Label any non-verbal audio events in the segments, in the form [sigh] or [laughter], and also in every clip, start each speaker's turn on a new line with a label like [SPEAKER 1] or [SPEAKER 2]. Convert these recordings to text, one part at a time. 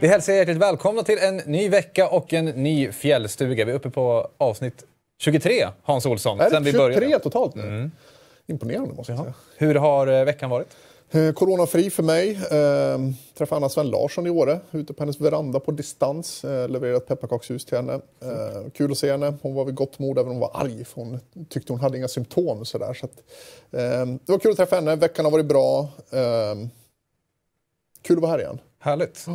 [SPEAKER 1] Vi hälsar er hjärtligt välkomna till en ny vecka och en ny fjällstuga. Vi är uppe på avsnitt 23, Hans Olsson.
[SPEAKER 2] Är det
[SPEAKER 1] vi
[SPEAKER 2] 23
[SPEAKER 1] började.
[SPEAKER 2] totalt nu? Imponerande måste jag säga.
[SPEAKER 1] Hur har eh, veckan varit?
[SPEAKER 2] Eh, Coronafri för mig. Eh, träffade Anna Sven Larsson i Åre, ute på hennes veranda på distans. Eh, levererade ett pepparkakshus till henne. Eh, kul att se henne. Hon var vid gott mod även om hon var arg. För hon tyckte hon hade inga symptom. Så där, så att, eh, det var kul att träffa henne. Veckan har varit bra. Eh, kul att vara här igen.
[SPEAKER 1] Härligt.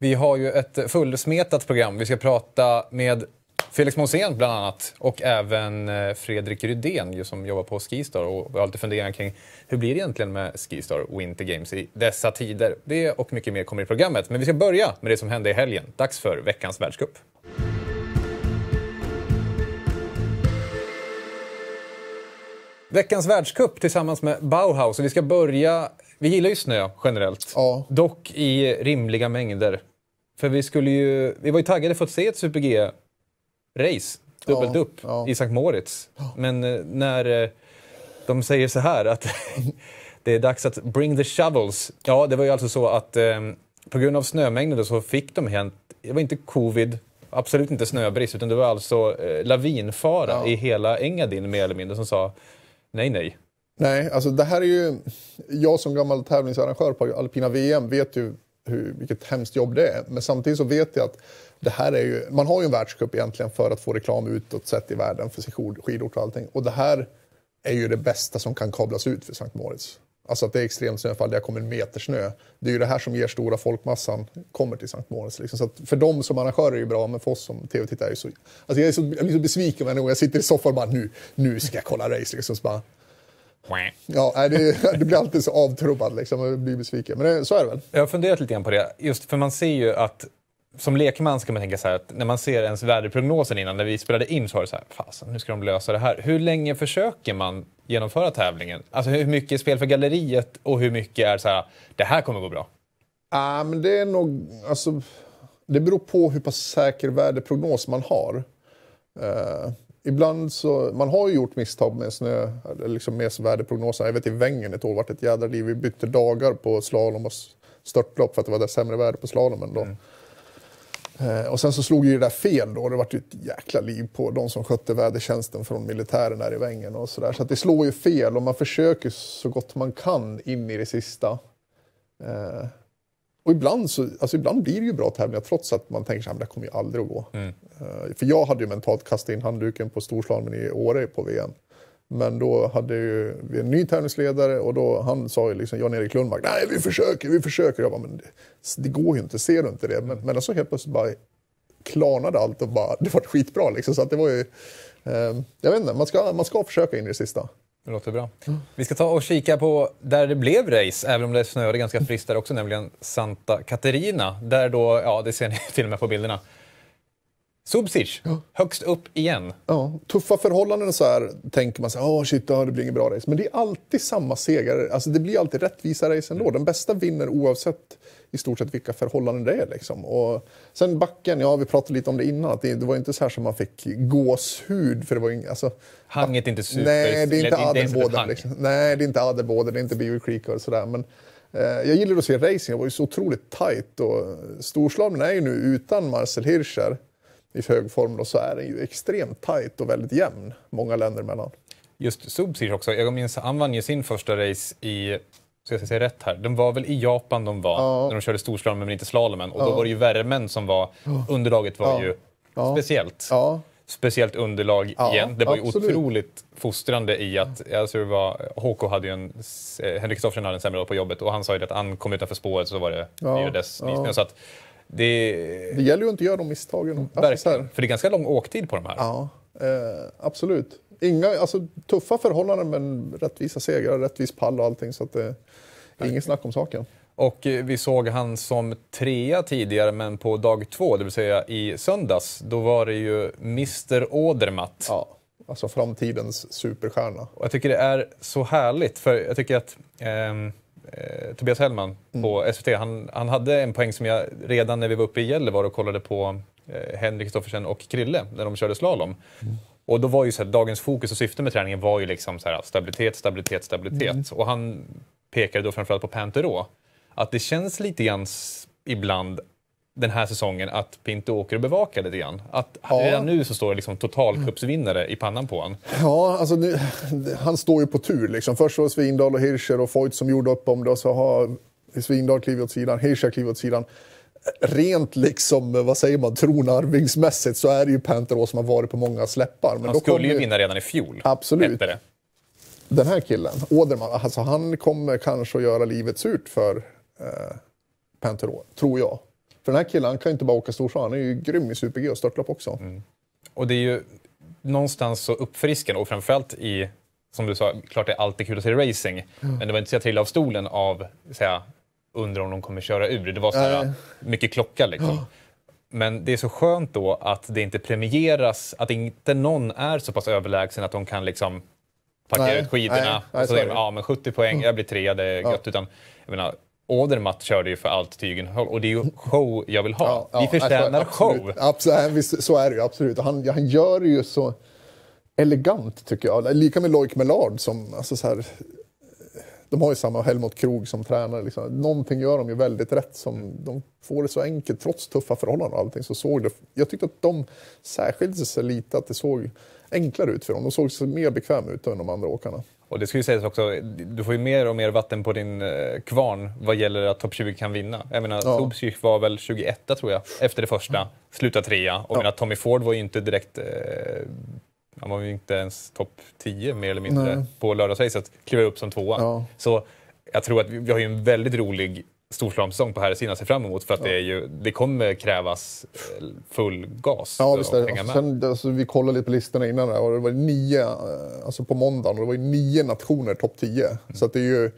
[SPEAKER 1] Vi har ju ett fullsmetat program. Vi ska prata med Felix Monsén bland annat och även eh, Fredrik Rydén ju, som jobbar på Skistar och vi har lite funderingar kring hur blir det egentligen med Skistar Winter Games i dessa tider. Det och mycket mer kommer i programmet. Men vi ska börja med det som hände i helgen. Dags för veckans världscup. Veckans världscup tillsammans med Bauhaus. Och vi ska börja... Vi gillar ju snö generellt.
[SPEAKER 2] Ja.
[SPEAKER 1] Dock i rimliga mängder. För vi skulle ju... Vi var ju taggade för att se ett Super G-race. Dubbelt
[SPEAKER 2] Ja,
[SPEAKER 1] upp
[SPEAKER 2] ja.
[SPEAKER 1] i Sankt Moritz. Men eh, när eh, de säger så här att [laughs] det är dags att bring the shovels. Ja, det var ju alltså så att eh, på grund av snömängden så fick de hänt... Det var inte covid, absolut inte snöbrist, utan det var alltså eh, lavinfara
[SPEAKER 2] Ja.
[SPEAKER 1] i hela Engadin mer eller mindre som sa nej, nej.
[SPEAKER 2] Nej, alltså det här är ju... Jag som gammal tävlingsarrangör på alpina VM vet ju hur, vilket hemskt jobb det är. Men samtidigt så vet jag att det här är ju... Man har ju en världscup egentligen för att få reklam utåt sett i världen för sin skidort och allting. Och det här är ju det bästa som kan kablas ut för Sankt Moritz. Alltså att det är extremt snöfall, det kommer en meter snö. Det är ju det här som ger stora folkmassan kommer till Sankt Moritz. Liksom. Så att för dem som arrangörer är det ju bra, men för oss som tv-tittare är det så... Alltså jag, är så, jag blir så besviken varje gång jag sitter i soffan och bara nu, nu ska jag kolla race. Liksom. Så bara, Ja, det, det blir alltid så avtrubbad liksom, och blir besviken. Men det, så är det väl.
[SPEAKER 1] Jag har funderat lite grann på det, just för man ser ju att som lekman ska man tänka så här att när man ser ens väderprognosen innan, när vi spelade in så var det så här, fasen nu ska de lösa det här. Hur länge försöker man genomföra tävlingen? Alltså hur mycket är spel för galleriet och hur mycket är så här, det här kommer gå bra?
[SPEAKER 2] Ja, men det är nog... Alltså, det beror på hur pass säker väderprognos man har. Eh, ibland så... Man har ju gjort misstag med snö, eller liksom med väderprognoser. Jag vet i Wengen ett år vart ett jädra liv. Vi bytte dagar på slalom och störtlopp för att det var där sämre väder på slalomen då. Eh, och sen så slog ju det där fel då. Det var ju ett jäkla liv på de som skötte vädertjänsten från militären där i Wengen och sådär. Så att det slår ju fel och man försöker så gott man kan in i det sista. Eh, och ibland, så, alltså ibland blir det ju bra tävlingar trots att man tänker att det kommer ju aldrig att gå. Eh, för jag hade ju mentalt kastat in handduken på storslalomen i Åre på VM. Men då hade ju vi en ny tävlingsledare och då, han sa ju liksom Jan-Erik Lundmark, nej vi försöker, vi försöker. Jag bara, men det, det går ju inte, ser du inte det? Men, men så helt plötsligt bara klarnade allt och bara, det var skitbra liksom. Så att det var ju, eh, jag vet inte, man ska, man ska försöka in i det sista.
[SPEAKER 1] Det låter bra. Vi ska ta och kika på där det blev race, även om det snöade ganska friskt där också, nämligen Santa Caterina. Där då, ja det ser ni [laughs] till och med på bilderna. Subsic, högst upp igen.
[SPEAKER 2] Ja, tuffa förhållanden så här tänker man så här, åh shit, ja, det blir inget bra race. Men det är alltid samma segare, alltså det blir alltid rättvisa race ändå. Den bästa vinner oavsett i stort sett vilka förhållanden det är. Liksom. Och sen backen, ja vi pratade lite om det innan, att det, det var inte så här som man fick gåshud. För det var ing, alltså,
[SPEAKER 1] Hanget är inte super...
[SPEAKER 2] Nej, det är inte
[SPEAKER 1] hang.
[SPEAKER 2] Liksom. Nej, det är inte Adelboden, det är inte Beaver Creek och sådär. Men eh, jag gillar att se racing, det var ju så otroligt tight. Och Storslagen är ju nu utan Marcel Hirscher i hög form då, så är den ju extremt tight och väldigt jämn, många länder emellan.
[SPEAKER 1] Just Subsic också. Jag minns, han vann ju sin första race i, ska jag säga rätt här, de var väl i Japan de var, när de körde storslalom men inte slalomen. Och då var det ju värmen som var, underlaget var
[SPEAKER 2] Ja.
[SPEAKER 1] ju
[SPEAKER 2] Ja.
[SPEAKER 1] speciellt.
[SPEAKER 2] Ja,
[SPEAKER 1] Speciellt underlag
[SPEAKER 2] Ja,
[SPEAKER 1] igen. Det var ju
[SPEAKER 2] absolut.
[SPEAKER 1] otroligt fostrande i att, tror det var, HK hade ju en, Henrik Kristoffersen hade en sämre dag på jobbet och han sa ju att han kom utanför spåret så var det
[SPEAKER 2] Ja,
[SPEAKER 1] ja, dess
[SPEAKER 2] ja.
[SPEAKER 1] Så att det,
[SPEAKER 2] det gäller ju inte att göra de misstagen. Alltså,
[SPEAKER 1] verkligen, för det är ganska lång åktid på de här.
[SPEAKER 2] Ja, eh, absolut. Inga, alltså, tuffa förhållanden men rättvisa segrar, rättvis pall och allting. Så att är inget snack om saken.
[SPEAKER 1] Och eh, vi såg han som trea tidigare, men på dag två, det vill säga i söndags, då var det ju Mr Odermatt.
[SPEAKER 2] Ja, alltså framtidens superstjärna.
[SPEAKER 1] Och jag tycker det är så härligt, för jag tycker att ehm, eh, Tobias Hellman på SVT, han, han hade en poäng som jag redan när vi var uppe i Gällivare och kollade på eh, Henrik Kristoffersen och Krille när de körde slalom. Och då var ju så här, dagens fokus och syfte med träningen var ju liksom så här, stabilitet, stabilitet, stabilitet. Och han pekade då framförallt på Panterå. Att det känns lite grann ibland den här säsongen att Pinto åker och bevakar lite grann? Att
[SPEAKER 2] Ja.
[SPEAKER 1] redan nu så står det liksom totalcupsvinnare i pannan på honom.
[SPEAKER 2] Ja, alltså nu, han står ju på tur. Liksom. Först var det Svindal och Hirscher och Foyt som gjorde upp om det och så har Svindal klivit åt sidan, Hirscher klivit åt sidan. Rent liksom, vad säger man, tronarvingsmässigt så är det ju Panteros som har varit på många släppar. Men
[SPEAKER 1] Han
[SPEAKER 2] då
[SPEAKER 1] skulle ju vinna redan i fjol.
[SPEAKER 2] Absolut. Den här killen, Åderman, alltså han kommer kanske att göra livet surt för eh, Pantero, tror jag. För den här killen kan ju inte bara åka storstan, han är ju grym i Super-G och störtlopp också.
[SPEAKER 1] Och det är ju någonstans så uppfriskande och framförallt i, som du sa, klart det är alltid kul att se racing. Men det var inte så jag trillade av stolen av, säga, undrar om de kommer köra ur. Det var så här, mycket klocka liksom. Men det är så skönt då att det inte premieras, att inte någon är så pass överlägsen att de kan liksom packa
[SPEAKER 2] Nej,
[SPEAKER 1] ut skidorna
[SPEAKER 2] nej, nej,
[SPEAKER 1] och så ja men 70 poäng, jag blir trea, det är gött. Utan, jag menar, Odermatt körde ju för allt tygen och det är ju show jag vill ha. Vi förtjänar
[SPEAKER 2] alltså,
[SPEAKER 1] show.
[SPEAKER 2] absolut. Så är det ju absolut. Han, han gör det ju så elegant tycker jag. Lika med Loic Mellard som, alltså så här, de har ju samma Helmut Krog som tränare. Liksom. Någonting gör de ju väldigt rätt. Som, de får det så enkelt trots tuffa förhållanden och allting. Så såg det, jag tyckte att de särskilde sig lite, att det såg enklare ut för dem. De såg sig mer bekväma ut än de andra åkarna.
[SPEAKER 1] Och det ska ju sägas också, du får ju mer och mer vatten på din eh, kvarn vad gäller att topp 20 kan vinna. Jag menar,
[SPEAKER 2] Ja.
[SPEAKER 1] Sobchich var väl 21 tror jag, efter det första, slutade trea. Och jag menar, Tommy Ford var ju inte direkt, eh, han var ju inte ens topp 10 mer eller mindre
[SPEAKER 2] Nej.
[SPEAKER 1] på lördagsracet, kliver upp som tvåa.
[SPEAKER 2] Ja.
[SPEAKER 1] Så jag tror att vi, vi har ju en väldigt rolig storslalomsäsong på här sidan att se fram emot för att det, är ju, det kommer krävas eh, full gas
[SPEAKER 2] Ja, visst är det.
[SPEAKER 1] med.
[SPEAKER 2] Sen, alltså, vi kollade lite på listorna innan där, och det var nio, eh, alltså på måndagen, och det var nio nationer topp 10. Så att det är ju,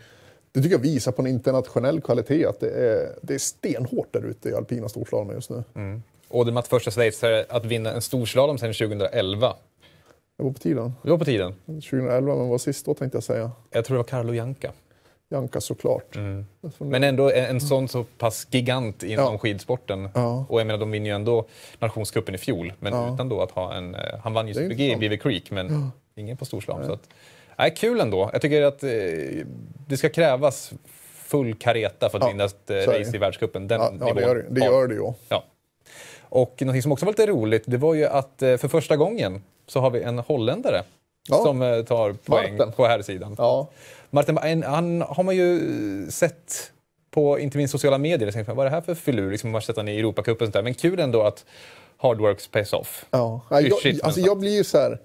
[SPEAKER 2] det tycker jag visar på en internationell kvalitet att det är, det är stenhårt där ute i alpina storslalomen just nu.
[SPEAKER 1] Odermatts första schweizare att vinna en storslalom sedan 2011.
[SPEAKER 2] Det var på tiden.
[SPEAKER 1] Det var på tiden.
[SPEAKER 2] 2011, men vad sist då tänkte jag säga.
[SPEAKER 1] Jag tror det var Carlo Janka.
[SPEAKER 2] Janka såklart.
[SPEAKER 1] Men ändå en, en sån så pass gigant inom
[SPEAKER 2] Ja.
[SPEAKER 1] skidsporten.
[SPEAKER 2] Ja.
[SPEAKER 1] Och jag menar, de vinner ju ändå nationscupen i fjol. Men
[SPEAKER 2] Ja.
[SPEAKER 1] utan då att ha en... eh, Han vann ju Super-G i. Beaver Creek, men ingen på storslalom. Så att, nej, kul ändå. Jag tycker att eh, det ska krävas full kareta för att
[SPEAKER 2] Ja,
[SPEAKER 1] vinna ett eh, race i världscupen. Den
[SPEAKER 2] Ja, ja, det
[SPEAKER 1] nivån
[SPEAKER 2] gör det, det, gör det ju.
[SPEAKER 1] Ja. Och något som också var lite roligt, det var ju att eh, för första gången så har vi en holländare
[SPEAKER 2] Ja.
[SPEAKER 1] som eh, tar poäng
[SPEAKER 2] Martin.
[SPEAKER 1] på här sidan.
[SPEAKER 2] Ja.
[SPEAKER 1] Martin, han har man ju sett på inte minst sociala medier. Tänkte, vad är det här för filur? Liksom, man i Europacupen och sånt där. Men kul ändå att hard works pays off.
[SPEAKER 2] Ja. Jag,
[SPEAKER 1] Klyschigt,
[SPEAKER 2] alltså jag blir ju så här...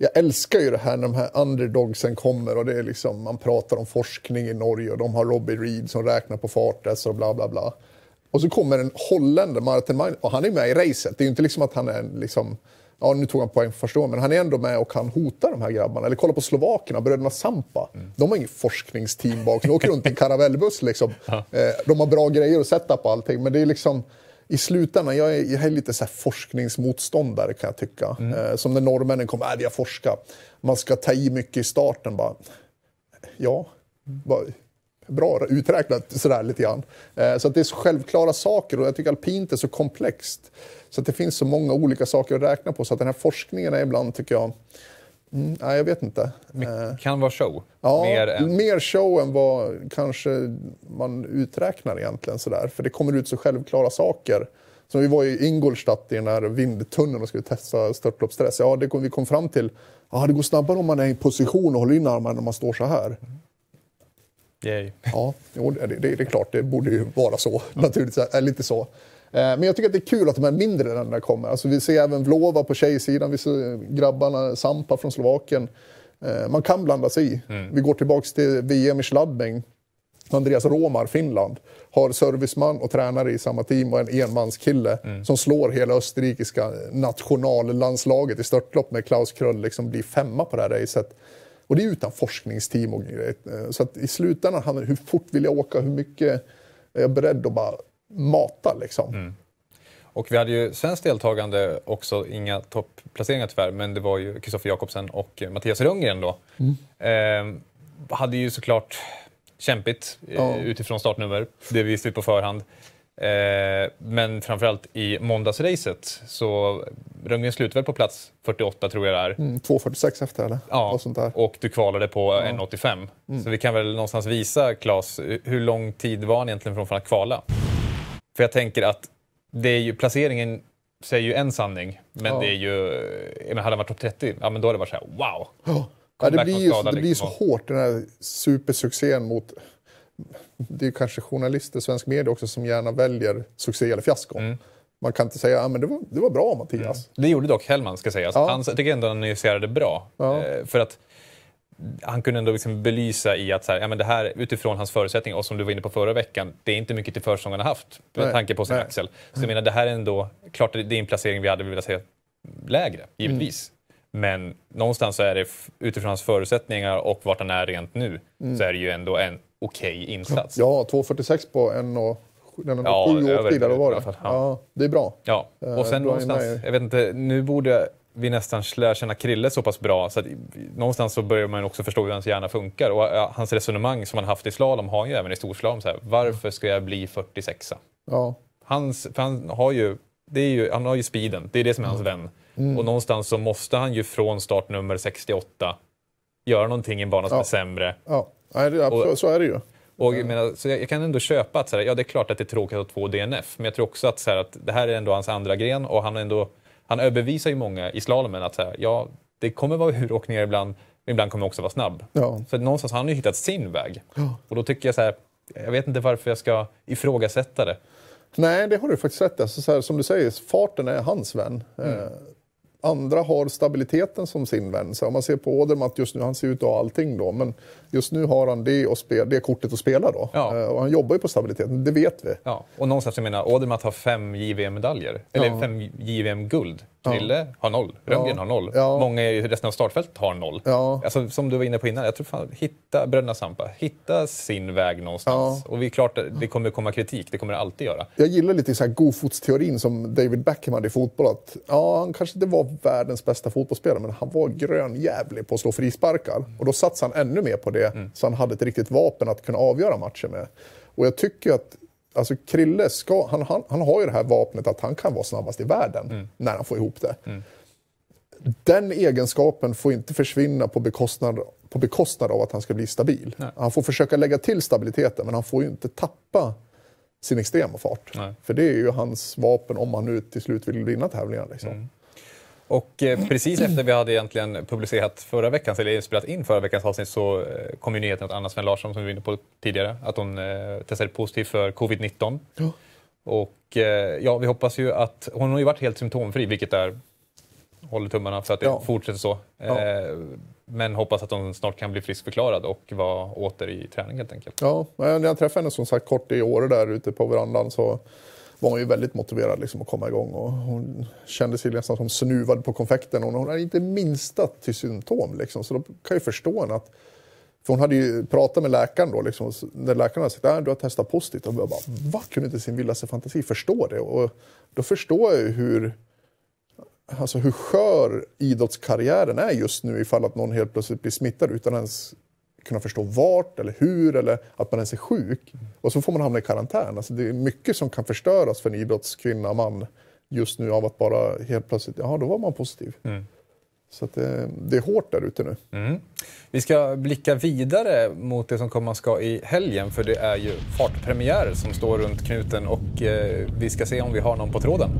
[SPEAKER 2] Jag älskar ju det här när de här underdogsen kommer och det är liksom, man pratar om forskning i Norge och de har Robbie Reed som räknar på fartes och bla bla bla. Och så kommer en holländare, Martin Mein, och han är med i racet. Det är ju inte liksom att han är en liksom, ja nu tog han poäng för första gången, men han är ändå med och kan hota de här grabbarna. Eller kolla på Slovakerna, bröderna Sampa. De har inget forskningsteam bak, de åker runt i en karavellbuss liksom. [laughs] Eh, De har bra grejer att sätta på allting, men det är liksom i slutändan, jag är, jag är lite så här forskningsmotståndare kan jag tycka. Eh, som när norrmännen kommer, äh, vi har forskat. Man ska ta i mycket i starten bara. Ja, bara, bra uträknat sådär lite grann. Eh, så att det är så självklara saker och jag tycker alpint är så komplext. Så att det finns så många olika saker att räkna på så att den här forskningen är ibland tycker jag, mm, nej jag vet inte. Eh,
[SPEAKER 1] Kan vara show.
[SPEAKER 2] Ja,
[SPEAKER 1] Mer än...
[SPEAKER 2] mer show än vad kanske man uträknar egentligen. Sådär. För det kommer ut så självklara saker. Som vi var i Ingolstadt i den här vindtunneln och skulle testa störtloppsstress. Ja, det kom, vi kom fram till ja, det går snabbare om man är i position och håller in armarna om man står så här.
[SPEAKER 1] Yay.
[SPEAKER 2] Ja, jo, det, det, det är klart, det borde ju vara så. Naturligtvis, är lite så. Eh, Men jag tycker att det är kul att de här mindre länderna kommer. Alltså vi ser även Vlova på tjejsidan, vi ser grabbarna Sampa från Slovakien. Eh, Man kan blanda sig i. Vi går tillbaka till VM i sladdning. Andreas Romar, Finland, har serviceman och tränare i samma team och en enmanskille som slår hela österrikiska nationallandslaget i störtlopp med Klaus Kröll liksom blir femma på det här racet. Och det är utan forskningsteam och grejer. Eh, Så att i slutändan handlar det hur fort vill jag åka, hur mycket är jag beredd att bara mata liksom.
[SPEAKER 1] Och vi hade ju svenskt deltagande också, inga topplaceringar tyvärr, men det var ju Kristoffer Jakobsen och Mattias Rundgren då. Eh, hade ju såklart kämpigt eh,
[SPEAKER 2] Ja.
[SPEAKER 1] utifrån startnummer, det visste vi på förhand. Eh, men framförallt i måndagsracet så Rundgren slutade väl på plats 48 tror jag det är.
[SPEAKER 2] Mm, 2.46 efter eller?
[SPEAKER 1] Ja,
[SPEAKER 2] Och
[SPEAKER 1] och du kvalade på 1,85. Så vi kan väl någonstans visa, Claes, hur lång tid var han egentligen från att kvala? För jag tänker att det är ju, placeringen säger ju en sanning, men
[SPEAKER 2] Ja.
[SPEAKER 1] det är ju... Menar, hade han varit topp 30, ja men då hade det varit så här, wow!
[SPEAKER 2] Ja, det blir,
[SPEAKER 1] skada,
[SPEAKER 2] det blir så
[SPEAKER 1] liksom.
[SPEAKER 2] hårt den här supersuccén mot... Det är kanske journalister, svensk media också, som gärna väljer succé eller fiasko.
[SPEAKER 1] Mm.
[SPEAKER 2] Man kan inte säga att men det, var, det var bra Mattias.
[SPEAKER 1] Det gjorde dock Hellman, ska sägas.
[SPEAKER 2] Ja.
[SPEAKER 1] Han jag tycker ändå han analyserade bra.
[SPEAKER 2] Ja.
[SPEAKER 1] Eh, för att han kunde ändå liksom belysa i att så här, ja, men det här utifrån hans förutsättningar och som du var inne på förra veckan, det är inte mycket till försäsong han har haft med
[SPEAKER 2] Nej.
[SPEAKER 1] tanke på sin
[SPEAKER 2] Nej.
[SPEAKER 1] axel. Så jag menar, det här är ändå, klart att det är en placering vi hade velat se lägre, givetvis. Men någonstans så är det utifrån hans förutsättningar och vart han är rent nu, så är det ju ändå en okej insats.
[SPEAKER 2] Ja, 2,46 på en och den
[SPEAKER 1] Ja,
[SPEAKER 2] sju
[SPEAKER 1] ett
[SPEAKER 2] vad var det?
[SPEAKER 1] Ja.
[SPEAKER 2] Det är bra.
[SPEAKER 1] Ja,
[SPEAKER 2] Eh,
[SPEAKER 1] och sen
[SPEAKER 2] då är
[SPEAKER 1] någonstans, jag vet inte, nu borde vi nästan lära känna Krille så pass bra så att någonstans så börjar man också förstå hur hans hjärna funkar. Och hans resonemang som han haft i slalom har han ju även i storslalom. Så här, varför ska jag bli 46
[SPEAKER 2] Ja,
[SPEAKER 1] Hans, för han har ju, det är ju, han har ju speeden, det är det som är hans vän.
[SPEAKER 2] Mm.
[SPEAKER 1] Och någonstans så måste han ju från startnummer 68 göra någonting i en bana som
[SPEAKER 2] Ja.
[SPEAKER 1] är sämre.
[SPEAKER 2] ja. Det, absolut,
[SPEAKER 1] Och-
[SPEAKER 2] så är det ju.
[SPEAKER 1] Och jag, menar, så jag, jag kan ändå köpa att så här, ja, det är klart att det är tråkigt att ha två DNF, men jag tror också att, så här, att det här är ändå hans andra gren och han, ändå, han överbevisar ju många i slalomen att så här, ja, det kommer vara uråkningar ibland, men ibland kommer det också vara snabb.
[SPEAKER 2] Ja.
[SPEAKER 1] Så någonstans har han ju hittat sin väg. Och då tycker jag så här, jag vet inte varför jag ska ifrågasätta det.
[SPEAKER 2] Nej, det har du faktiskt rätt alltså, så här, Som du säger, farten är hans vän.
[SPEAKER 1] Mm.
[SPEAKER 2] Eh, andra har stabiliteten som sin vän. Så om man ser på Odermatt just nu, han ser ut att ha allting då, men just nu har han det, och spel, det kortet att spela då.
[SPEAKER 1] Ja.
[SPEAKER 2] Eh, och han jobbar ju på stabiliteten, det vet vi.
[SPEAKER 1] Ja, och någonstans, jag menar, Odermatt har fem JVM-medaljer. Eller
[SPEAKER 2] Ja.
[SPEAKER 1] fem JVM-guld. Krille har noll. Rönngren
[SPEAKER 2] Ja.
[SPEAKER 1] har noll.
[SPEAKER 2] Ja.
[SPEAKER 1] Många i resten av startfältet har noll.
[SPEAKER 2] Ja.
[SPEAKER 1] Alltså, som du var inne på innan, jag tror fan, hitta bröderna Sampa. Hitta sin väg någonstans. Och vi är klart, det kommer komma kritik. Det kommer det alltid göra.
[SPEAKER 2] Jag gillar lite så här godfotsteorin som David Beckham hade i fotboll. Att, ja, han kanske inte var världens bästa fotbollsspelare, men han var grönjävlig på att slå frisparkar. Och då satsade han ännu mer på det, så han hade ett riktigt vapen att kunna avgöra matcher med. Och jag tycker att Alltså Krille, ska, han, han, han har ju det här vapnet att han kan vara snabbast i världen när han får ihop det. Den egenskapen får inte försvinna på bekostnad, på bekostnad av att han ska bli stabil. Han får försöka lägga till stabiliteten, men han får ju inte tappa sin extrema fart.
[SPEAKER 1] Nej.
[SPEAKER 2] För det är ju hans vapen om han nu till slut vill vinna tävlingar. Liksom.
[SPEAKER 1] Och eh, precis efter vi hade egentligen publicerat förra veckans, eller spelat in förra veckans avsnitt så eh, kom ju nyheten att Anna Sven Larsson, som vi var inne på tidigare, att hon eh, testade positivt för covid-19.
[SPEAKER 2] Ja.
[SPEAKER 1] Och ja, vi hoppas ju att, hon har ju varit helt symptomfri, vilket är, håller tummarna för att det
[SPEAKER 2] Ja.
[SPEAKER 1] fortsätter så.
[SPEAKER 2] Ja.
[SPEAKER 1] Men hoppas att hon snart kan bli friskförklarad och vara åter i träning helt enkelt.
[SPEAKER 2] Ja, när jag träffade henne som sagt kort i Åre där ute på verandan så var hon ju väldigt motiverad liksom att komma igång. Och hon kände sig nästan som snuvad på konfekten. Och hon hade inte minsta till symptom. Liksom. Så då kan jag ju förstå henne att för hon hade ju pratat med läkaren då, liksom, när läkaren hade sagt att du har testat positivt. Och jag bara, vad kunde inte sin vildaste fantasi förstå det? Och då förstår jag ju hur, alltså hur skör idrottskarriären är just nu ifall att någon helt plötsligt blir smittad utan ens kunna förstå vart eller hur eller att man ens är sjuk. Och så får man hamna i karantän. Alltså det är mycket som kan förstöras för en idrottskvinna, man just nu av att bara helt plötsligt, ja då var man positiv. Så att det, det är hårt där ute nu.
[SPEAKER 1] Mm. Vi ska blicka vidare mot det som komma ska i helgen för det är ju fartpremiär som står runt knuten och eh, vi ska se om vi har någon på tråden.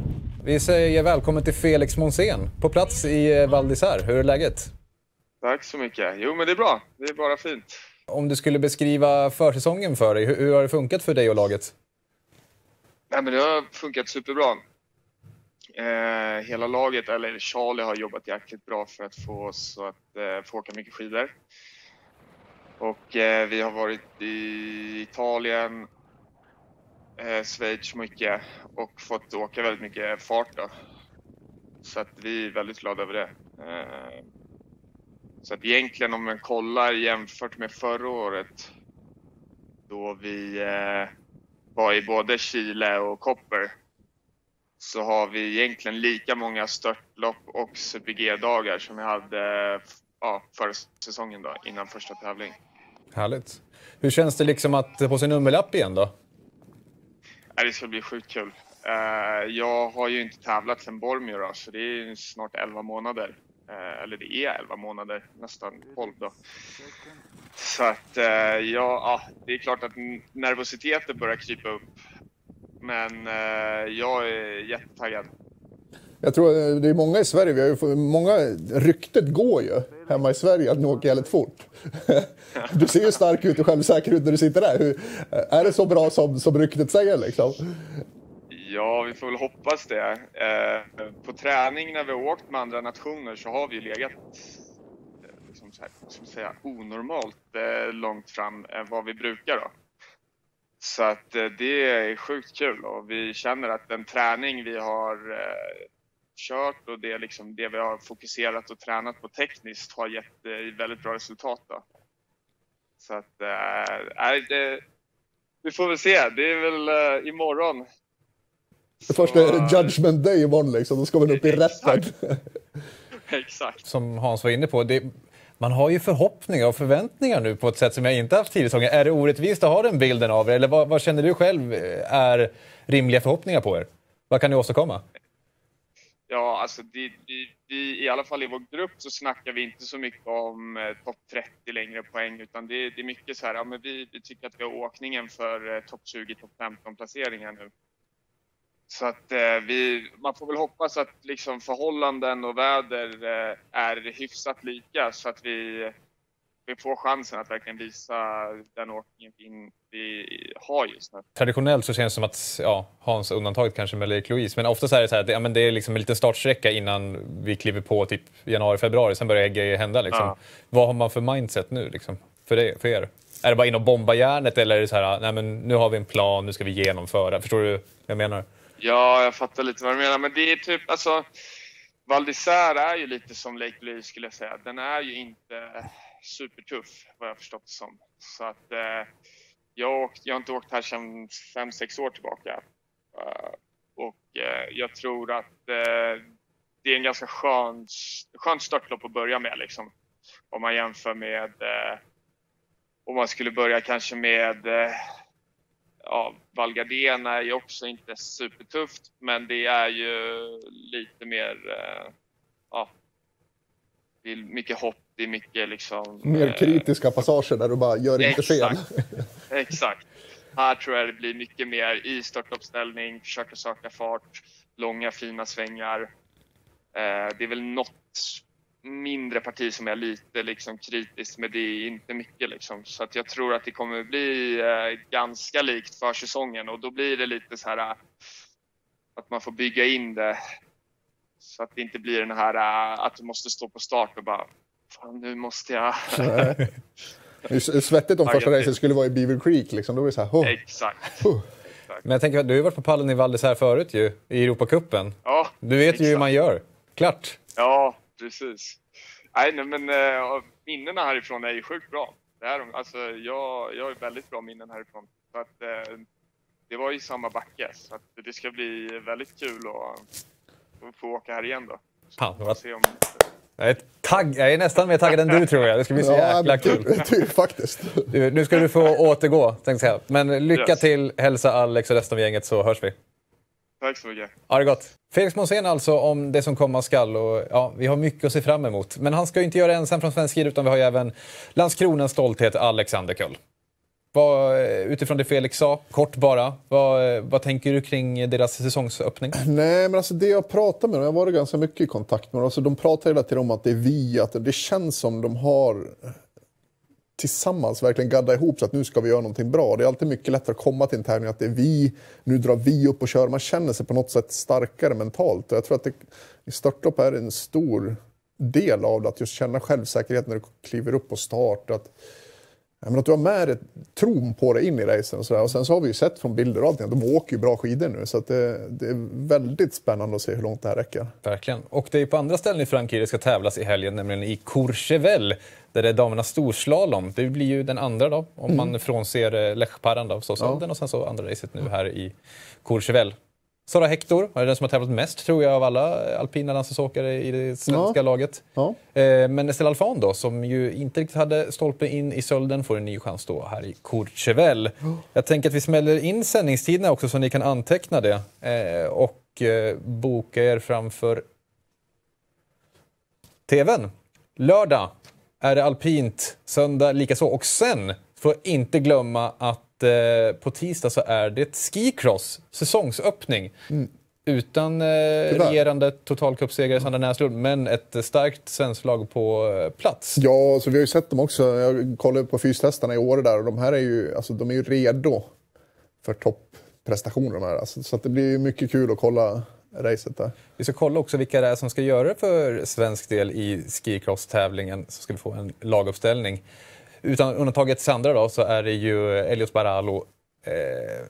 [SPEAKER 1] Vi säger välkommen till Felix Monsén på plats i eh, Val d'Isère. Hur är läget?
[SPEAKER 3] Tack så mycket. Jo, men det är bra. Det är bara fint.
[SPEAKER 1] Om du skulle beskriva försäsongen för dig, hur, hur har det funkat för dig och laget?
[SPEAKER 3] Nej, men det har funkat superbra. Eh, hela laget, eller Charlie, har jobbat jäkligt bra för att få oss att eh, få åka mycket skidor. Och eh, vi har varit i Italien, eh, Schweiz mycket och fått åka väldigt mycket fart. Då. Så att vi är väldigt glada över det. Så att egentligen om man kollar jämfört med förra året då vi eh, var i både Chile och Copper så har vi egentligen lika många störtlopp och Super-G-dagar som vi hade ja, förra säsongen då, innan första tävling.
[SPEAKER 1] Härligt. Hur känns det liksom att få sin nummerlapp igen då?
[SPEAKER 3] Ja, det ska bli sjukt kul. Eh, jag har ju inte tävlat sedan Bormio då, så det är snart 11 månader. Eh, eller det är 11 månader, nästan 12 då. Så att eh, ja, det är klart att nervositeten börjar krypa upp. Men eh, jag är jättetaggad.
[SPEAKER 2] Jag tror det är många i Sverige, vi har ju, många, ryktet går ju hemma i Sverige att ni åker jävligt fort. [laughs] Du ser ju stark ut och självsäker ut när du sitter där. Hur, är det så bra som, som ryktet säger liksom?
[SPEAKER 3] Ja, vi får väl hoppas det. Eh, på träning när vi har åkt med andra nationer så har vi ju legat eh, liksom så här, som säga, onormalt eh, långt fram än vad vi brukar. Då. Så att eh, det är sjukt kul och vi känner att den träning vi har eh, kört och det, liksom, det vi har fokuserat och tränat på tekniskt har gett väldigt bra resultat. Då. Så att, äh, det, vi får väl se. Det är väl äh, imorgon.
[SPEAKER 2] Det första är det judgment day imorgon liksom. Då ska man upp i rätten. [laughs]
[SPEAKER 3] Exakt.
[SPEAKER 1] Som Hans var inne på, det, man har ju förhoppningar och förväntningar nu på ett sätt som jag inte haft tidigare. Är det orättvist att ha den bilden av er? Eller vad, vad, känner du själv är rimliga förhoppningar på er? Vad kan ni åstadkomma?
[SPEAKER 3] Ja, alltså det, vi, vi, i alla fall i vår grupp så snackar vi inte så mycket om eh, topp 30 längre poäng utan det, det är mycket så här, ja men vi, vi tycker att vi har åkningen för eh, topp 20, topp 15 placeringar nu. Så att eh, vi, man får väl hoppas att liksom förhållanden och väder eh, är hyfsat lika så att vi, vi får chansen att verkligen visa den åkningen vi, vi har just nu.
[SPEAKER 1] Traditionellt så känns det som att ja, Hans undantaget kanske med Lake Louise, men ofta så är det så här att ja, men det är liksom en liten startsträcka innan vi kliver på typ januari, februari, sen börjar grejer hända. Liksom. Ja. Vad har man för mindset nu liksom, för, det, för er? Är det bara in och bomba järnet eller är det så här, nej men nu har vi en plan, nu ska vi genomföra? Förstår du vad jag menar?
[SPEAKER 3] Ja, jag fattar lite vad du menar, men det är typ alltså Val d'Isère är ju lite som Lake Louise skulle jag säga. Den är ju inte supertuff vad jag förstått det som. Så att eh, jag, har åkt, jag har inte åkt här sedan 5-6 år tillbaka. Uh, och eh, jag tror att eh, det är en ganska skön, skönt startlopp att börja med liksom. Om man jämför med eh, om man skulle börja kanske med eh, ja, Val Gardena är ju också inte supertufft men det är ju lite mer ja, det är mycket hopp, det är mycket liksom...
[SPEAKER 2] Mer kritiska passager där du bara gör inte fel. [laughs]
[SPEAKER 3] Exakt. Här tror jag det blir mycket mer i startuppställning, försöka söka fart, långa fina svängar. Eh, det är väl något mindre parti som är lite liksom kritiskt, men det är inte mycket. Liksom. Så att jag tror att det kommer bli eh, ganska likt för säsongen och då blir det lite så här att man får bygga in det så att det inte blir den här att du måste stå på start och bara Fan, nu måste jag... [laughs]
[SPEAKER 2] Svettigt om första racet skulle vara i Beaver Creek. Liksom. Då är det så här, oh.
[SPEAKER 3] Exakt. [laughs] Oh.
[SPEAKER 1] Men jag tänker, du har ju varit på pallen i Val d'Isère förut ju, i Europacupen.
[SPEAKER 3] Ja,
[SPEAKER 1] Du vet exakt. ju hur man gör. Klart.
[SPEAKER 3] Ja, precis. Nej, nej men äh, minnena härifrån är ju sjukt bra. Det är, alltså, jag, jag har väldigt bra minnen härifrån. Så att, äh, det var i samma backe, så att det ska bli väldigt kul att, att få åka här igen då.
[SPEAKER 1] Fan, vad... se om, jag är, tagg, jag är nästan mer taggad än du tror jag. Det ska bli så ja, jäkla kul. [laughs]
[SPEAKER 2] Faktiskt.
[SPEAKER 1] Du, nu ska du få återgå, tänkte jag. Men lycka yes. till, hälsa Alex och resten av gänget så hörs vi.
[SPEAKER 3] Tack så mycket.
[SPEAKER 1] Ha det gott. Felix Monsén alltså om det som komma skall. Och, ja, vi har mycket att se fram emot. Men han ska ju inte göra det ensam från svensk sida utan vi har ju även Landskronans stolthet Alexander Köll. Vad, utifrån det Felix sa, kort bara, vad, vad tänker du kring deras säsongsöppning? [clears throat]
[SPEAKER 2] Nej, men alltså det jag pratar med dem, jag har varit ganska mycket i kontakt med dem, alltså de pratar hela tiden om att det är vi, att det känns som de har tillsammans verkligen gadda ihop så att nu ska vi göra någonting bra. Det är alltid mycket lättare att komma till en tävling att det är vi, nu drar vi upp och kör. Man känner sig på något sätt starkare mentalt. Och jag tror att det, i störtlopp är en stor del av det, att just känna självsäkerhet när du kliver upp på start. Att, men att du har med dig tron på dig in i racen. Och, så och sen så har vi ju sett från bilder och allting att de åker ju bra skidor nu. Så det, det, är väldigt spännande att se hur långt det här räcker.
[SPEAKER 1] Verkligen. Och det är på andra ställen i Frankrike det ska tävlas i helgen, nämligen i Courchevel. Där det är damernas storslalom. Det blir ju den andra då, om mm. man frånser eh, Lech Paranda av ja. och sen så andra racet nu här i Courchevel. Sara Hector är den som har tävlat mest tror jag av alla alpina landslagsåkare i det svenska ja. laget. Ja. Eh, men Estelle Alfan då, som ju inte riktigt hade stolpe in i sölden, får en ny chans då här i Courchevel. Oh. [gasps] Jag tänker att vi smäller in sändningstiderna också så ni kan anteckna det eh, och boka er framför TVn. Lördag är det alpint, söndag likaså. Och sen får inte glömma att eh, på tisdag så är det skicross, säsongsöppning.
[SPEAKER 2] Mm.
[SPEAKER 1] Utan eh, regerande totalcupsegrare Sandra Näslund, men ett starkt svenskt lag på eh, plats.
[SPEAKER 2] Ja, så vi har ju sett dem också. Jag kollade på fystestarna i år där och de här är ju, alltså, de är ju redo för här. Alltså, så det blir mycket kul att kolla racet där.
[SPEAKER 1] Vi ska kolla också vilka det är som ska göra det för svensk del i skicross-tävlingen. Så ska vi få en laguppställning. Utan undantaget Sandra då, så är det ju Elios Baralo, eh,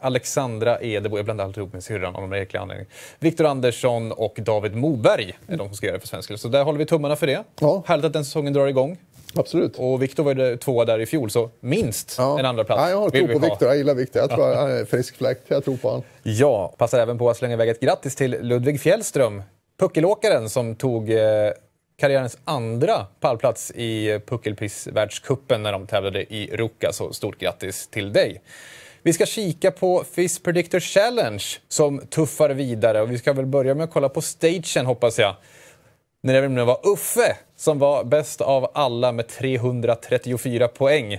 [SPEAKER 1] Alexandra Edebo, jag blandar alltid ihop med syrran av någon märklig anledning. Viktor Andersson och David Moberg är de som ska göra det för svensk del. Så där håller vi tummarna för det.
[SPEAKER 2] Ja.
[SPEAKER 1] Härligt att den säsongen drar igång.
[SPEAKER 2] Absolut.
[SPEAKER 1] Och Viktor var ju tvåa där i fjol, så minst
[SPEAKER 2] Ja.
[SPEAKER 1] en andra plats
[SPEAKER 2] ja, jag har tro på. Viktor. Jag gillar Viktor. Jag tror [laughs] han är frisk fläkt. Jag tror på honom.
[SPEAKER 1] Ja, passar även på att slänga iväg ett grattis till Ludvig Fjällström, puckelåkaren som tog eh, karriärens andra pallplats i puckelprisvärldscupen när de tävlade i Ruka. Så stort grattis till dig. Vi ska kika på Fizz Predictor Challenge som tuffar vidare och vi ska väl börja med att kolla på stagen hoppas jag. När det var Uffe som var bäst av alla med 334 poäng.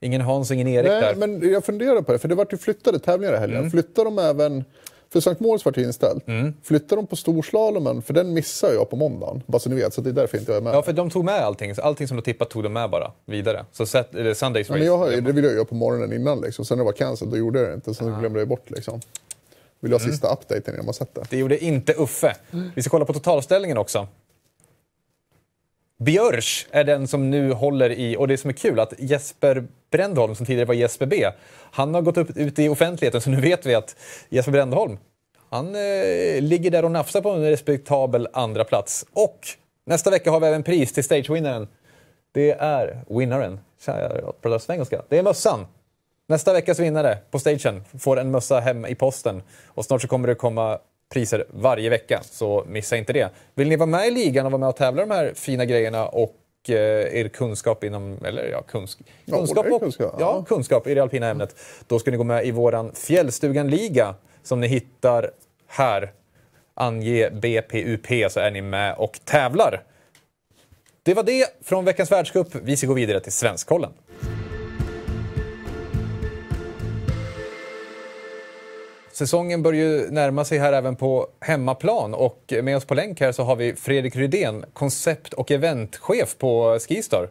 [SPEAKER 1] Ingen Hans, ingen Erik
[SPEAKER 2] Nej,
[SPEAKER 1] där.
[SPEAKER 2] men jag funderar på det, för det vart ju flyttade tävlingar i helgen.
[SPEAKER 1] Mm.
[SPEAKER 2] Flyttar de även... För Sankt Moritz vart inställt. Flyttar de på storslalomen? För den missar jag på måndagen, bara så ni vet. Så det är därför inte jag är med.
[SPEAKER 1] Ja, för de tog med allting. Allting som de tippat tog de med bara vidare. Så set, eller Sundays
[SPEAKER 2] Ja,
[SPEAKER 1] race.
[SPEAKER 2] men jag har, det ville jag göra på morgonen innan. Liksom. Sen när det var cancel, då gjorde jag det inte. Sen glömde jag bort. Liksom. Vill
[SPEAKER 1] Mm.
[SPEAKER 2] ha sista updaten innan man sett det.
[SPEAKER 1] Gjorde inte Uffe. Vi ska kolla på totalställningen också. Björs är den som nu håller i, och det som är kul att Jesper Brändholm som tidigare var Jesper B, han har gått upp, ut i offentligheten så nu vet vi att Jesper Brändholm, han eh, ligger där och nafsar på en respektabel andra plats. Och nästa vecka har vi även pris till stagevinnaren. Det är winnaren. Tja, jag pratar svengelska. Det är mössan. Nästa veckas vinnare på stagen får en mössa hem i posten. Och snart så kommer det komma priser varje vecka, så missa inte det. Vill ni vara med i ligan och vara med och tävla de här fina grejerna och eh, er kunskap inom, eller ja, kunsk, kunskap, och,
[SPEAKER 2] kunskap,
[SPEAKER 1] ja. kunskap i det alpina ämnet, då ska ni gå med i våran Fjällstugan-liga som ni hittar här. Ange BPUP så är ni med och tävlar. Det var det från veckans världscup. Vi ska gå vidare till Svenskkollen. Säsongen börjar ju närma sig här även på hemmaplan och med oss på länk här så har vi Fredrik Rydén, koncept och eventchef på Skistar.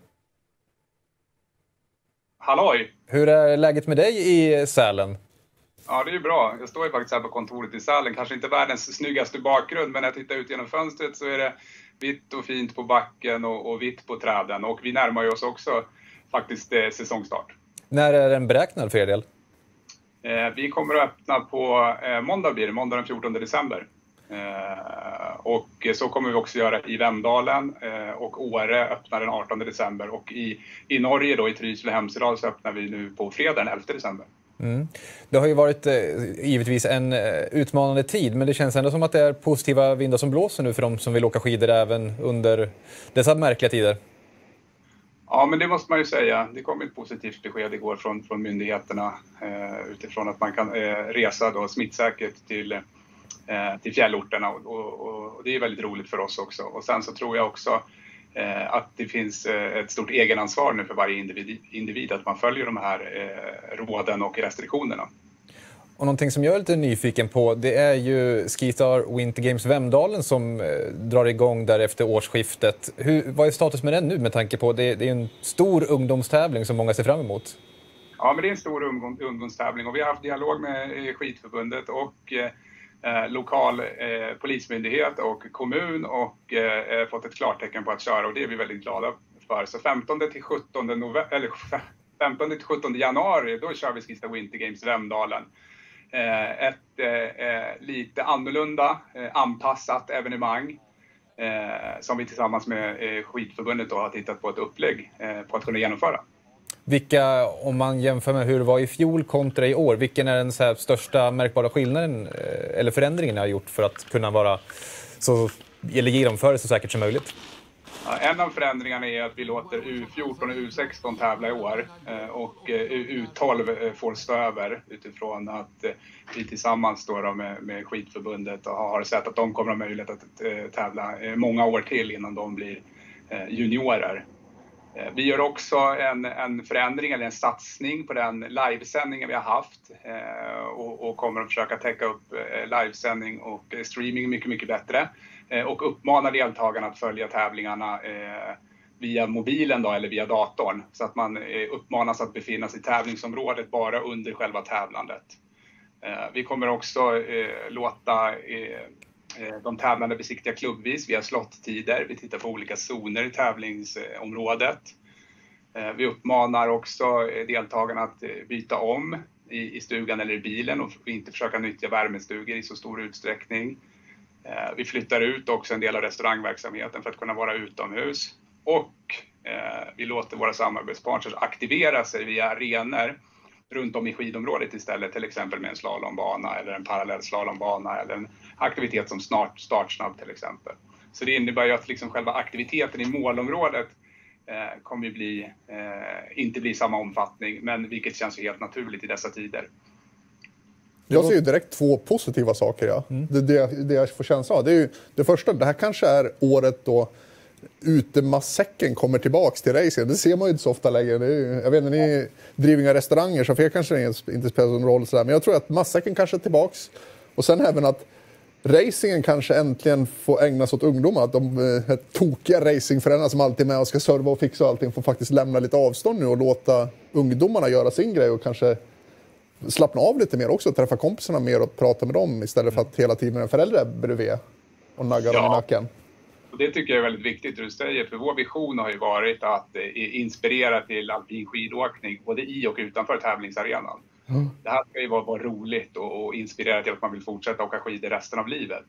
[SPEAKER 4] Halloj!
[SPEAKER 1] Hur är läget med dig i Sälen?
[SPEAKER 4] Ja, det är ju bra. Jag står ju faktiskt här på kontoret i Sälen. Kanske inte världens snyggaste bakgrund, men när jag tittar ut genom fönstret så är det vitt och fint på backen och, och vitt på träden. Och vi närmar ju oss också faktiskt eh, säsongstart.
[SPEAKER 1] När är den beräknad för er del?
[SPEAKER 4] Eh, vi kommer att öppna på eh, måndag blir det, måndag den 14 december. Eh, och så kommer vi också göra i Vemdalen och Åre öppnar den 18 december. Och i, i Norge då, i Trysil och Hemsedal så öppnar vi nu på fredag den 11 december. Mm.
[SPEAKER 1] Det har ju varit eh, givetvis en eh, utmanande tid, men det känns ändå som att det är positiva vindar som blåser nu för de som vill åka skidor även under dessa märkliga tider.
[SPEAKER 4] Ja, men det måste man ju säga. Det kom ett positivt besked igår från, från myndigheterna eh, utifrån att man kan eh, resa då smittsäkert till, eh, till fjällorterna och, och, och det är väldigt roligt för oss också. Och sen så tror jag också eh, att det finns eh, ett stort egenansvar nu för varje individ, individ att man följer de här eh, råden och restriktionerna.
[SPEAKER 1] Och någonting som jag är lite nyfiken på det är ju Skistar Winter Games Vemdalen som eh, drar igång där efter årsskiftet. Hur, vad är status med den nu med tanke på det, det är en stor ungdomstävling som många ser fram emot?
[SPEAKER 4] Ja, men det är en stor ungdomstävling och vi har haft dialog med eh, Skidförbundet och eh, eh, lokal eh, polismyndighet och kommun och eh, fått ett klartecken på att köra och det är vi väldigt glada för. Så 15 till 17, november, eller [laughs] 15 till 17 januari, då kör vi Skista Winter Games Vemdalen. Eh, ett eh, eh, lite annorlunda, eh, anpassat evenemang eh, som vi tillsammans med eh, Skidförbundet då har tittat på ett upplägg eh, på att kunna genomföra.
[SPEAKER 1] Vilka, om man jämför med hur det var i fjol kontra i år, vilken är den så här största märkbara skillnaden eh, eller förändringen ni har gjort för att kunna vara så, eller genomföra det så säkert som möjligt?
[SPEAKER 4] Ja, en av förändringarna är att vi låter U14 och U16 tävla i år eh, och eh, U12 eh, får stå över utifrån att vi tillsammans då då med, med Skidförbundet och har sett att de kommer ha möjlighet att tävla många år till innan de blir juniorer. Vi gör också en, en, förändring eller en satsning på den livesändningen vi har haft och, och, kommer att försöka täcka upp livesändning och streaming mycket, mycket bättre Eh, och uppmanar deltagarna att följa tävlingarna eh, via mobilen då, eller via datorn så att man eh, uppmanas att befinna sig i tävlingsområdet bara under själva tävlandet. vi kommer också låta de tävlande besiktiga klubbvis via slottider. Vi tittar på olika zoner i tävlingsområdet. Vi uppmanar också deltagarna att byta om i stugan eller i bilen och inte försöka nyttja värmestugor i så stor utsträckning. Eh, vi flyttar ut också en del av restaurangverksamheten för att kunna vara utomhus och eh, vi låter våra samarbetspartners aktivera sig via arenor runt om i skidområdet istället, till exempel med en slalombana eller en parallell slalombana eller en aktivitet som snart startsnabb till exempel. Så det innebär ju att liksom själva aktiviteten i målområdet eh, kommer ju bli, eh, inte bli samma omfattning, men vilket känns ju helt naturligt i dessa tider.
[SPEAKER 2] Jag ser ju direkt två positiva saker. Ja. Mm. Det, det, det jag får känslan av. Det, är ju, det första, det här kanske är året då utemassäcken kommer tillbaks till racing. Det ser man ju inte så ofta längre. Ju, jag vet inte, ni driver inga restauranger så för er kanske det inte spelar någon roll. Sådär. Men jag tror att matsäcken kanske är tillbaks. Och sen även att racingen kanske äntligen får ägnas åt ungdomar. Att de eh, tokiga racingföräldrarna som alltid är med och ska serva och fixa och allting får faktiskt lämna lite avstånd nu och låta ungdomarna göra sin grej och kanske slappna av lite mer också. Träffa kompisarna mer och prata med dem istället för att hela tiden en förälder är bredvid och naggar ja. dem i nacken.
[SPEAKER 4] Det tycker jag är väldigt viktigt det du säger, för vår vision har ju varit att eh, inspirera till alpin skidåkning både i och utanför tävlingsarenan. Mm. Det här ska ju vara, vara roligt och, och, inspirera till att man vill fortsätta åka skidor resten av livet.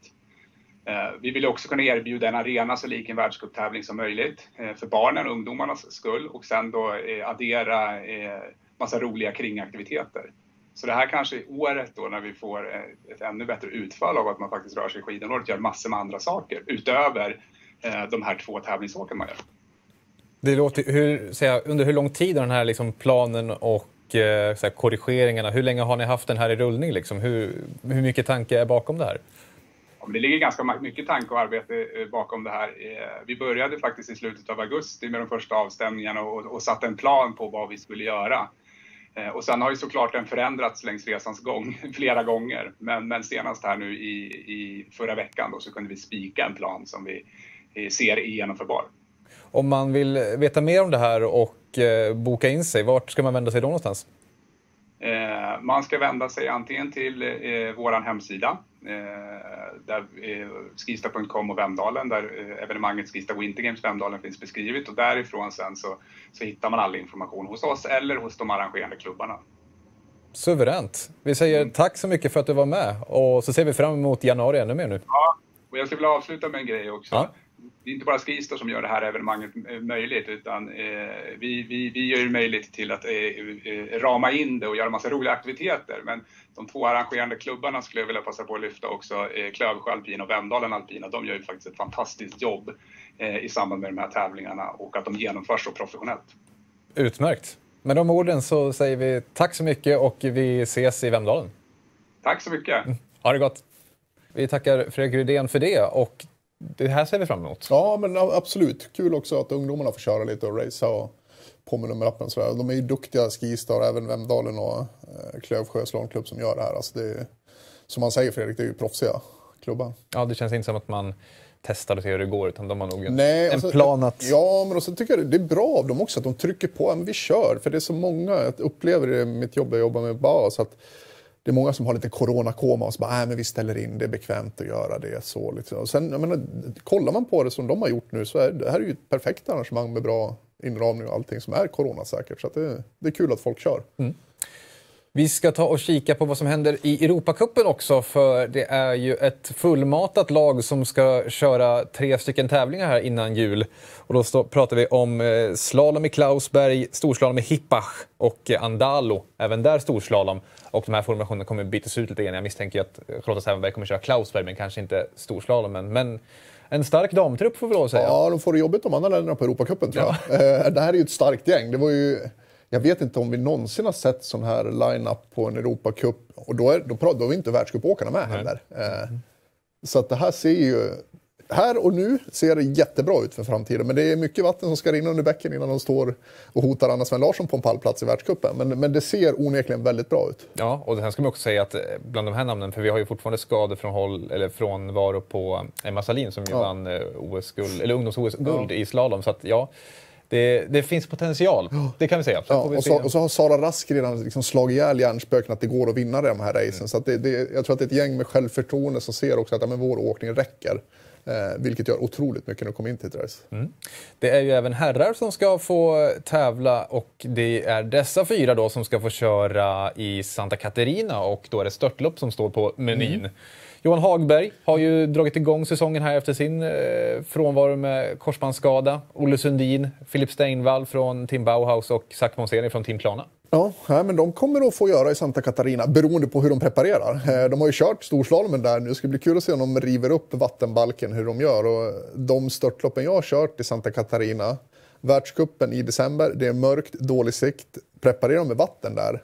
[SPEAKER 4] Eh, vi vill också kunna erbjuda en arena så lik en världscuptävling som möjligt eh, för barnen och ungdomarnas skull och sen då eh, addera eh, massa roliga kringaktiviteter. Så det här kanske är året då när vi får ett ännu bättre utfall av att man faktiskt rör sig i skidområdet och gör massor med andra saker utöver eh, de här två tävlingsåken man gör.
[SPEAKER 1] Det låter, hur, säga, under hur lång tid har den här liksom planen och eh, så korrigeringarna, hur länge har ni haft den här i rullning? Liksom? Hur, hur mycket tanke är bakom det här?
[SPEAKER 4] Ja, det ligger ganska mycket tanke och arbete eh, bakom det här. Eh, vi började faktiskt i slutet av augusti med de första avstämningarna och, och satte en plan på vad vi skulle göra. Eh, och sen har ju såklart den förändrats längs resans gång [laughs] flera gånger. Men, men senast här nu i, i förra veckan då så kunde vi spika en plan som vi eh, ser är genomförbar.
[SPEAKER 1] Om man vill veta mer om det här och eh, boka in sig, vart ska man vända sig då någonstans?
[SPEAKER 4] Eh, man ska vända sig antingen till eh, vår hemsida, eh, där, eh, skista.com och Vemdalen, där evenemanget Skista Winter Games Vemdalen finns beskrivet och därifrån sen så, så hittar man all information hos oss eller hos de arrangerande klubbarna.
[SPEAKER 1] Suveränt. Vi säger mm. tack så mycket för att du var med och så ser vi fram emot januari ännu mer nu.
[SPEAKER 4] Ja, och jag skulle vilja avsluta med en grej också. Ja det är inte bara Skistar som gör det här evenemanget möjligt utan eh, vi, vi, vi gör det möjligt till att eh, eh, rama in det och göra massa roliga aktiviteter. Men de två arrangerande klubbarna skulle jag vilja passa på att lyfta också, eh, Klövsjö Alpina och Vemdalen Alpina. De gör ju faktiskt ett fantastiskt jobb eh, i samband med de här tävlingarna och att de genomförs så professionellt.
[SPEAKER 1] Utmärkt. Med de orden så säger vi tack så mycket och vi ses i Vemdalen.
[SPEAKER 4] Tack så mycket. Mm.
[SPEAKER 1] Ha det gott. Vi tackar Fredrik Rydén för det och det här ser vi fram emot.
[SPEAKER 2] Ja, men absolut. Kul också att ungdomarna får köra lite och racea och med numerappen. De är ju duktiga skistar, även Vemdalen och eh, Klövsjö slalomklubb som gör det här. Alltså det är, som man säger Fredrik, det är ju proffsiga klubbar.
[SPEAKER 1] Ja, det känns inte som att man testar och ser hur det går, utan de har nog Nej, en alltså, plan att...
[SPEAKER 2] Ja, men också tycker jag det är bra av dem också att de trycker på. Men vi kör, för det är så många, jag upplever det i mitt jobb, jag jobbar med BAS, att det är många som har lite coronakoma och så bara, nej men vi ställer in, det är bekvämt att göra det. Så, liksom. och sen, jag menar, kollar man på det som de har gjort nu så är det här är ju ett perfekt arrangemang med bra inramning och allting som är coronasäkert. Så det, det, är kul att folk kör. Mm.
[SPEAKER 1] Vi ska ta och kika på vad som händer i Europacupen också för det är ju ett fullmatat lag som ska köra tre stycken tävlingar här innan jul. Och då stå, pratar vi om eh, slalom i Klausberg, storslalom i Hippach och eh, Andalo, även där storslalom. Och de här formationerna kommer bytas ut lite grann. Jag misstänker att Charlotta Sävenberg kommer köra Klausberg men kanske inte storslalomen. Men en stark damtrupp får vi lov att säga.
[SPEAKER 2] Ja, de får det jobbigt de andra länderna på Europacupen tror jag. Ja. [laughs] Eh, det här är ju ett starkt gäng. Det var ju jag vet inte om vi någonsin har sett sån här line-up på en Europacup. Och då är, då, då är vi inte världscupåkarna med heller. Eh, så att det här ser ju här och nu ser det jättebra ut för framtiden. Men det är mycket vatten som ska rinna under bäcken innan de står och hotar Anna Sven Larsson på en pallplats i världscupen. Men, men det ser onekligen väldigt bra ut.
[SPEAKER 1] Ja, och sen ska man också säga att eh, bland de här namnen, för vi har ju fortfarande skador från, håll, eller från varo på Emma Salin som ju
[SPEAKER 2] Ja.
[SPEAKER 1] vann eh, OS-guld, eller ungdoms-OS-guld i slalom. Så att ja, det, det finns potential, det kan vi säga.
[SPEAKER 2] Ja,
[SPEAKER 1] vi
[SPEAKER 2] och, så, och så har Sara Rask redan liksom slagit ihjäl hjärnspöken att det går att vinna de här racen. Så att det, det, jag tror att det är ett gäng med självförtroende som ser också att ja, men vår åkning räcker. Eh, vilket gör otroligt mycket när de kommer in till ett race.
[SPEAKER 1] Det är ju även herrar som ska få tävla och det är dessa fyra då som ska få köra i Santa Caterina och då är det störtlopp som står på menyn. Johan Hagberg har ju dragit igång säsongen här efter sin eh, frånvaro med korsbandsskada. Olle Sundin, Filip Steinvall från Team Bauhaus och Zac Monseni från Team Klarna.
[SPEAKER 2] Ja, men de kommer att få göra i Santa Catarina beroende på hur de preparerar. Eh, de har ju kört storslalomen där nu. Det ska bli kul att se om de river upp vattenbalken, hur de gör. Och de störtloppen jag har kört i Santa Catarina, världscupen i december, det är mörkt, dålig sikt. Preparerar de med vatten där,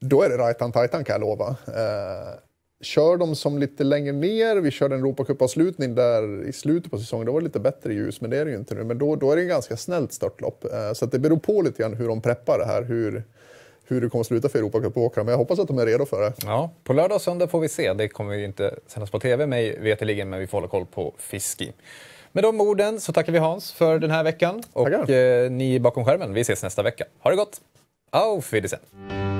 [SPEAKER 2] då är det rajtan tajtan kan jag lova. Eh, Kör de som lite längre ner, vi körde en Europacupavslutning där i slutet på säsongen, då var det lite bättre ljus, men det är det ju inte nu. Men då, då är det en ganska snällt störtlopp. Eh, så det beror på lite grann hur de preppar det här, hur, hur det kommer att sluta för Europacupåkarna. Men jag hoppas att de är redo för det.
[SPEAKER 1] Ja, på lördag och söndag får vi se. Det kommer ju inte sändas på tv mig veterligen, men vi får hålla koll på Fiski. Med de orden så tackar vi Hans för den här veckan och eh, ni bakom skärmen, vi ses nästa vecka. Ha det gott! Auf Wiedersehen!